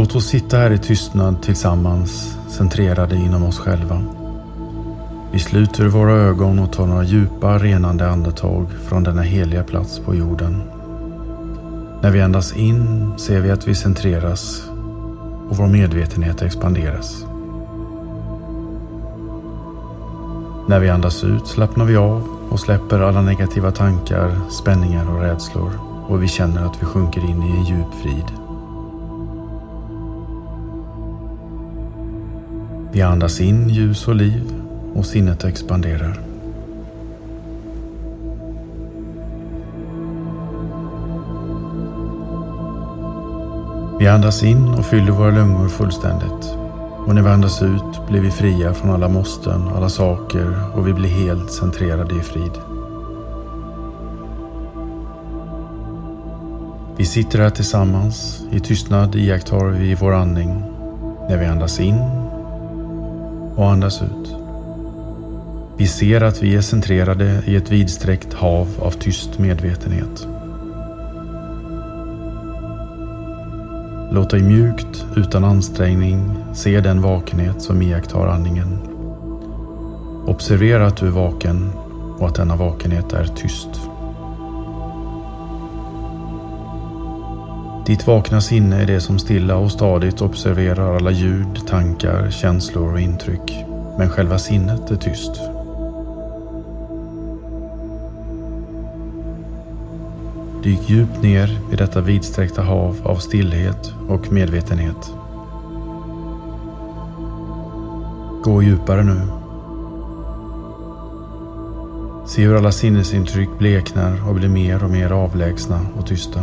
Låt oss sitta här i tystnad tillsammans, centrerade inom oss själva. Vi sluter våra ögon och tar några djupa renande andetag från denna heliga plats på jorden. När vi andas in ser vi att vi centreras och vår medvetenhet expanderas. När vi andas ut slappnar vi av och släpper alla negativa tankar, spänningar och rädslor och vi känner att vi sjunker in i en djup frid. Vi andas in ljus och liv och sinnet expanderar. Vi andas in och fyller våra lungor fullständigt. Och när vi andas ut blir vi fria från alla måsten, alla saker och vi blir helt centrerade i frid. Vi sitter här tillsammans. I tystnad iakttar vi vår andning när vi andas in och andas ut. Vi ser att vi är centrerade i ett vidsträckt hav av tyst medvetenhet. Låt dig mjukt, utan ansträngning, se den vakenhet som iakttar andningen. Observera att du är vaken och att denna vakenhet är tyst. Ditt vakna sinne är det som stilla och stadigt observerar alla ljud, tankar, känslor och intryck. Men själva sinnet är tyst. Dyk djupt ner i detta vidsträckta hav av stillhet och medvetenhet. Gå djupare nu. Se hur alla sinnesintryck bleknar och blir mer och mer avlägsna och tysta.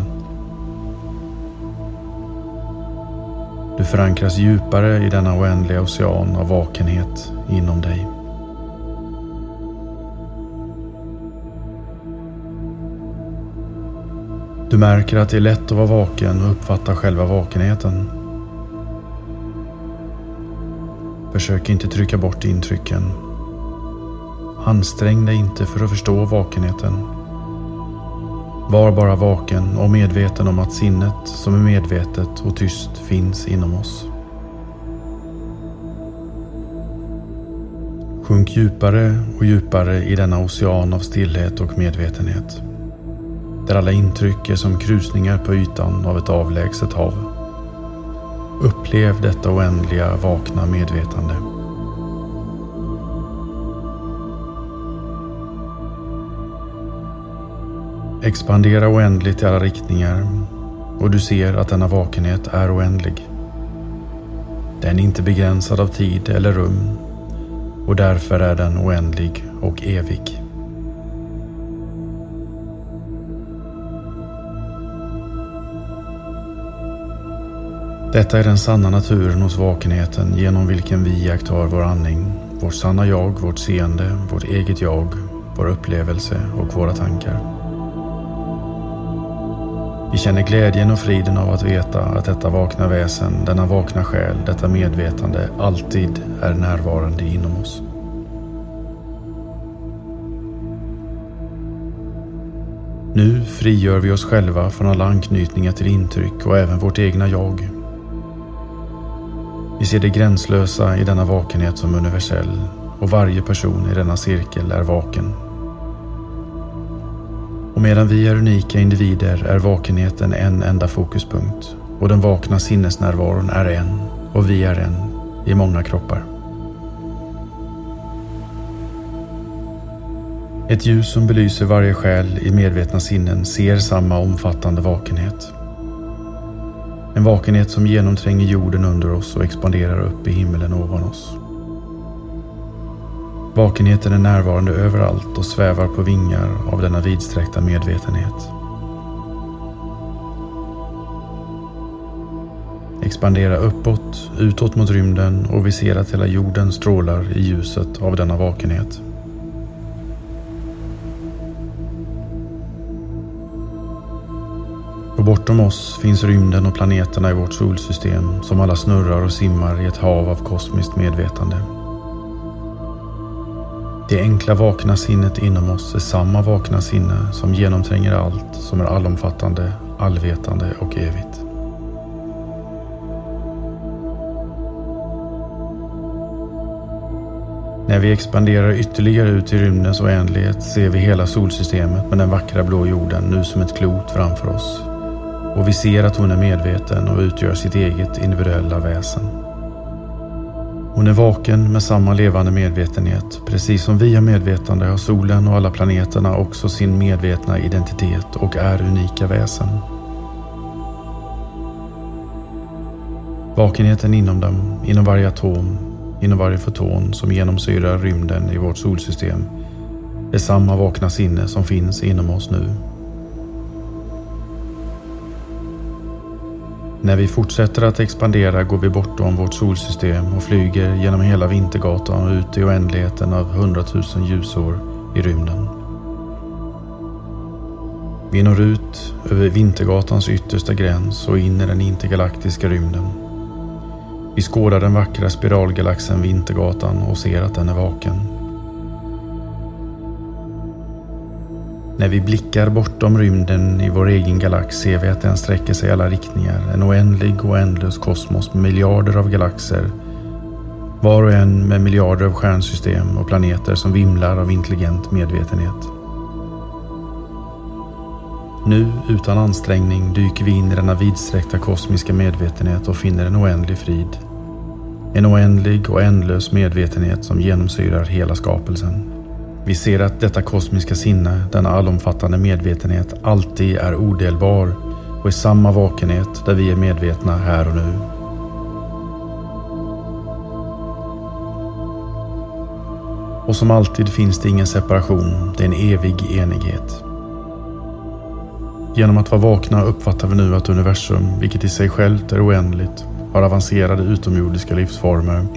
Du förankras djupare i denna oändliga ocean av vakenhet inom dig. Du märker att det är lätt att vara vaken och uppfatta själva vakenheten. Försök inte trycka bort intrycken. Ansträng dig inte för att förstå vakenheten. Var bara vaken och medveten om att sinnet som är medvetet och tyst finns inom oss. Sjunk djupare och djupare i denna ocean av stillhet och medvetenhet där alla intryck är som krusningar på ytan av ett avlägset hav. Upplev detta oändliga vakna medvetande. Expandera oändligt i alla riktningar och du ser att denna vakenhet är oändlig. Den är inte begränsad av tid eller rum och därför är den oändlig och evig. Detta är den sanna naturen hos vakenheten genom vilken vi iakttar vår andning, vårt sanna jag, vårt seende, vårt eget jag, vår upplevelse och våra tankar. Vi känner glädjen och friden av att veta att detta vakna väsen, denna vakna själ, detta medvetande alltid är närvarande inom oss. Nu frigör vi oss själva från alla anknytningar till intryck och även vårt egna jag vi ser det gränslösa i denna vakenhet som universell och varje person i denna cirkel är vaken. Och medan vi är unika individer är vakenheten en enda fokuspunkt och den vakna sinnesnärvaron är en och vi är en i många kroppar. Ett ljus som belyser varje själ i medvetna sinnen ser samma omfattande vakenhet. En vakenhet som genomtränger jorden under oss och expanderar upp i himmelen ovan oss. Vakenheten är närvarande överallt och svävar på vingar av denna vidsträckta medvetenhet. Expandera uppåt, utåt mot rymden och vi ser att hela jorden strålar i ljuset av denna vakenhet. Och bortom oss finns rymden och planeterna i vårt solsystem som alla snurrar och simmar i ett hav av kosmiskt medvetande. Det enkla vakna sinnet inom oss är samma vakna sinne som genomtränger allt, som är allomfattande, allvetande och evigt. När vi expanderar ytterligare ut i rymdens oändlighet ser vi hela solsystemet med den vackra blå jorden nu som ett klot framför oss. Och vi ser att hon är medveten och utgör sitt eget individuella väsen. Hon är vaken med samma levande medvetenhet. Precis som vi har medvetande har solen och alla planeterna också sin medvetna identitet och är unika väsen. Vakenheten inom dem, inom varje atom, inom varje foton som genomsyrar rymden i vårt solsystem är samma vakna sinne som finns inom oss nu. När vi fortsätter att expandera går vi bortom vårt solsystem och flyger genom hela Vintergatan och ut i oändligheten av hundratusen ljusår i rymden. Vi når ut över Vintergatans yttersta gräns och in i den intergalaktiska rymden. Vi skådar den vackra spiralgalaxen Vintergatan och ser att den är vaken. När vi blickar bortom rymden i vår egen galax ser vi att den sträcker sig i alla riktningar. En oändlig och ändlös kosmos med miljarder av galaxer. Var och en med miljarder av stjärnsystem och planeter som vimlar av intelligent medvetenhet. Nu, utan ansträngning, dyker vi in i denna vidsträckta kosmiska medvetenhet och finner en oändlig frid. En oändlig och ändlös medvetenhet som genomsyrar hela skapelsen. Vi ser att detta kosmiska sinne, denna allomfattande medvetenhet, alltid är odelbar och i samma vakenhet där vi är medvetna här och nu. Och som alltid finns det ingen separation, det är en evig enighet. Genom att vara vakna uppfattar vi nu att universum, vilket i sig självt är oändligt, har avancerade utomjordiska livsformer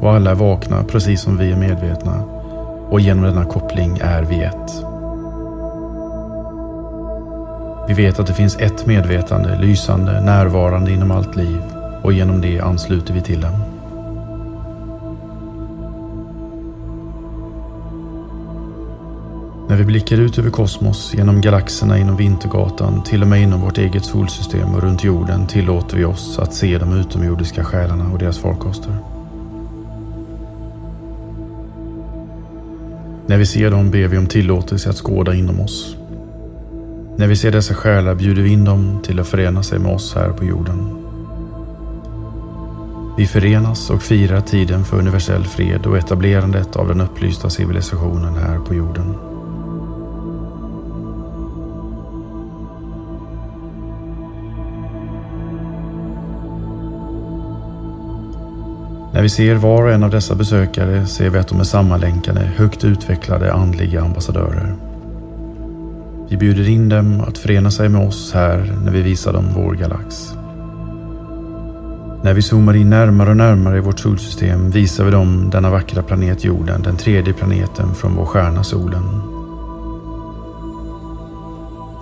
och alla är vakna precis som vi är medvetna och genom denna koppling är vi ett. Vi vet att det finns ett medvetande, lysande, närvarande inom allt liv och genom det ansluter vi till dem. När vi blickar ut över kosmos, genom galaxerna inom Vintergatan, till och med inom vårt eget solsystem och runt jorden tillåter vi oss att se de utomjordiska själarna och deras farkoster. När vi ser dem ber vi om tillåtelse att skåda inom oss. När vi ser dessa själar bjuder vi in dem till att förena sig med oss här på jorden. Vi förenas och firar tiden för universell fred och etablerandet av den upplysta civilisationen här på jorden. När vi ser var och en av dessa besökare ser vi att de är sammanlänkade, högt utvecklade andliga ambassadörer. Vi bjuder in dem att förena sig med oss här när vi visar dem vår galax. När vi zoomar in närmare och närmare i vårt solsystem visar vi dem denna vackra planet jorden, den tredje planeten från vår stjärna solen.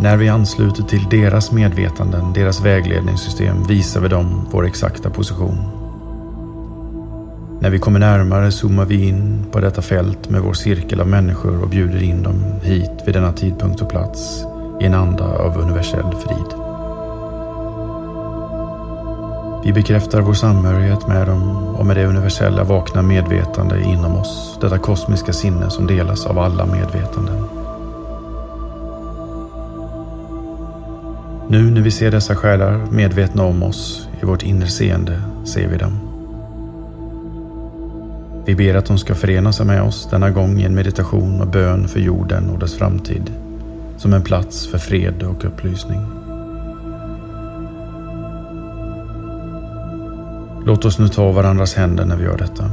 När vi ansluter till deras medvetanden, deras vägledningssystem, visar vi dem vår exakta position. När vi kommer närmare zoomar vi in på detta fält med vår cirkel av människor och bjuder in dem hit vid denna tidpunkt och plats i en anda av universell frid. Vi bekräftar vår samhörighet med dem och med det universella vakna medvetande inom oss, detta kosmiska sinne som delas av alla medvetanden. Nu när vi ser dessa själar medvetna om oss i vårt inre seende ser vi dem. Vi ber att de ska förena sig med oss denna gång i en meditation och bön för jorden och dess framtid. Som en plats för fred och upplysning. Låt oss nu ta varandras händer när vi gör detta.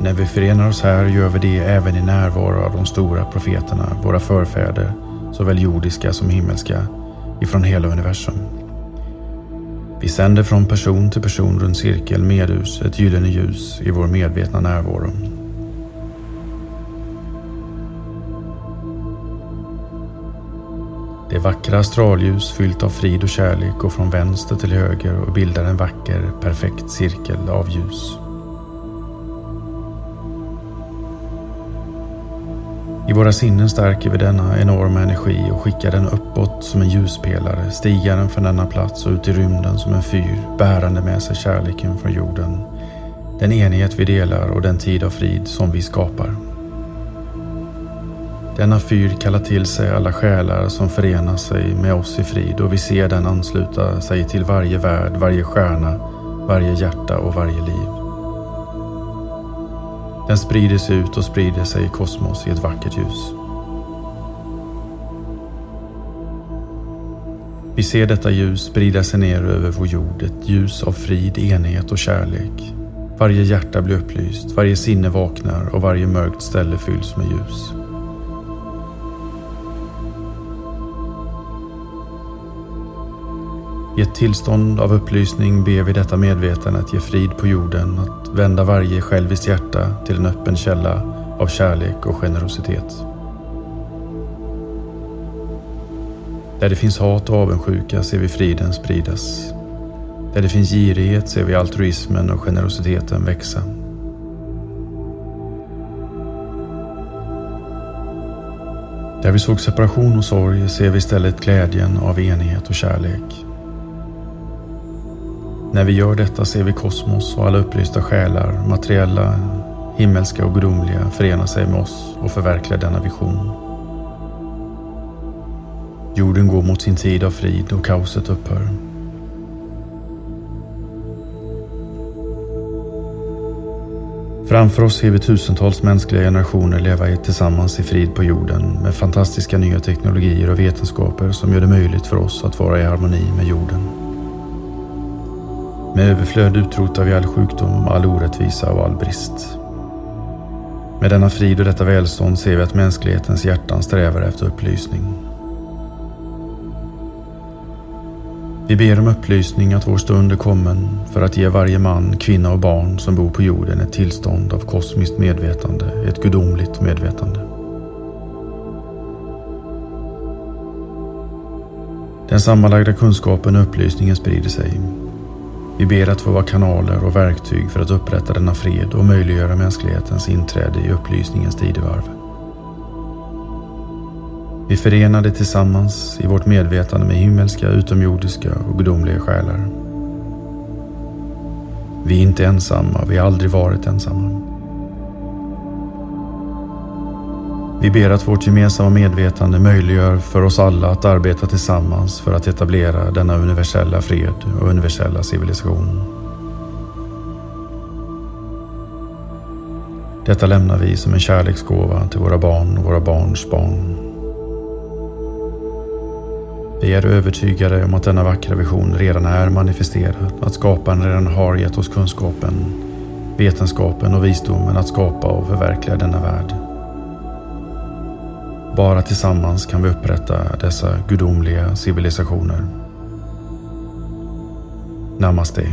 När vi förenar oss här gör vi det även i närvaro av de stora profeterna, våra förfäder, såväl jordiska som himmelska, ifrån hela universum. Vi sänder från person till person runt cirkeln medus ett gyllene ljus i vår medvetna närvaro. Det vackra astralljus fyllt av frid och kärlek går från vänster till höger och bildar en vacker, perfekt cirkel av ljus. I våra sinnen stärker vi denna enorma energi och skickar den uppåt som en ljuspelare, Stigaren från denna plats och ut i rymden som en fyr, bärande med sig kärleken från jorden. Den enighet vi delar och den tid av frid som vi skapar. Denna fyr kallar till sig alla själar som förenar sig med oss i frid och vi ser den ansluta sig till varje värld, varje stjärna, varje hjärta och varje liv. Den sprider sig ut och sprider sig i kosmos i ett vackert ljus. Vi ser detta ljus sprida sig ner över vår jord, ett ljus av frid, enhet och kärlek. Varje hjärta blir upplyst, varje sinne vaknar och varje mörkt ställe fylls med ljus. I ett tillstånd av upplysning ber vi detta medvetande att ge frid på jorden, att vända varje själviskt hjärta till en öppen källa av kärlek och generositet. Där det finns hat och avundsjuka ser vi friden spridas. Där det finns girighet ser vi altruismen och generositeten växa. Där vi såg separation och sorg ser vi istället glädjen av enighet och kärlek. När vi gör detta ser vi kosmos och alla upplysta själar, materiella, himmelska och gudomliga, förena sig med oss och förverkliga denna vision. Jorden går mot sin tid av frid och kaoset upphör. Framför oss ser vi tusentals mänskliga generationer leva tillsammans i frid på jorden med fantastiska nya teknologier och vetenskaper som gör det möjligt för oss att vara i harmoni med jorden. Med överflöd utrotar vi all sjukdom, all orättvisa och all brist. Med denna frid och detta välstånd ser vi att mänsklighetens hjärtan strävar efter upplysning. Vi ber om upplysning att vår stund är kommen för att ge varje man, kvinna och barn som bor på jorden ett tillstånd av kosmiskt medvetande, ett gudomligt medvetande. Den sammanlagda kunskapen och upplysningen sprider sig vi ber att få vara kanaler och verktyg för att upprätta denna fred och möjliggöra mänsklighetens inträde i upplysningens tidevarv. Vi förenar det tillsammans i vårt medvetande med himmelska, utomjordiska och gudomliga själar. Vi är inte ensamma, vi har aldrig varit ensamma. Vi ber att vårt gemensamma medvetande möjliggör för oss alla att arbeta tillsammans för att etablera denna universella fred och universella civilisation. Detta lämnar vi som en kärleksgåva till våra barn och våra barns barn. Vi är övertygade om att denna vackra vision redan är manifesterad, att skaparen redan har gett oss kunskapen, vetenskapen och visdomen att skapa och förverkliga denna värld. Bara tillsammans kan vi upprätta dessa gudomliga civilisationer. Namaste.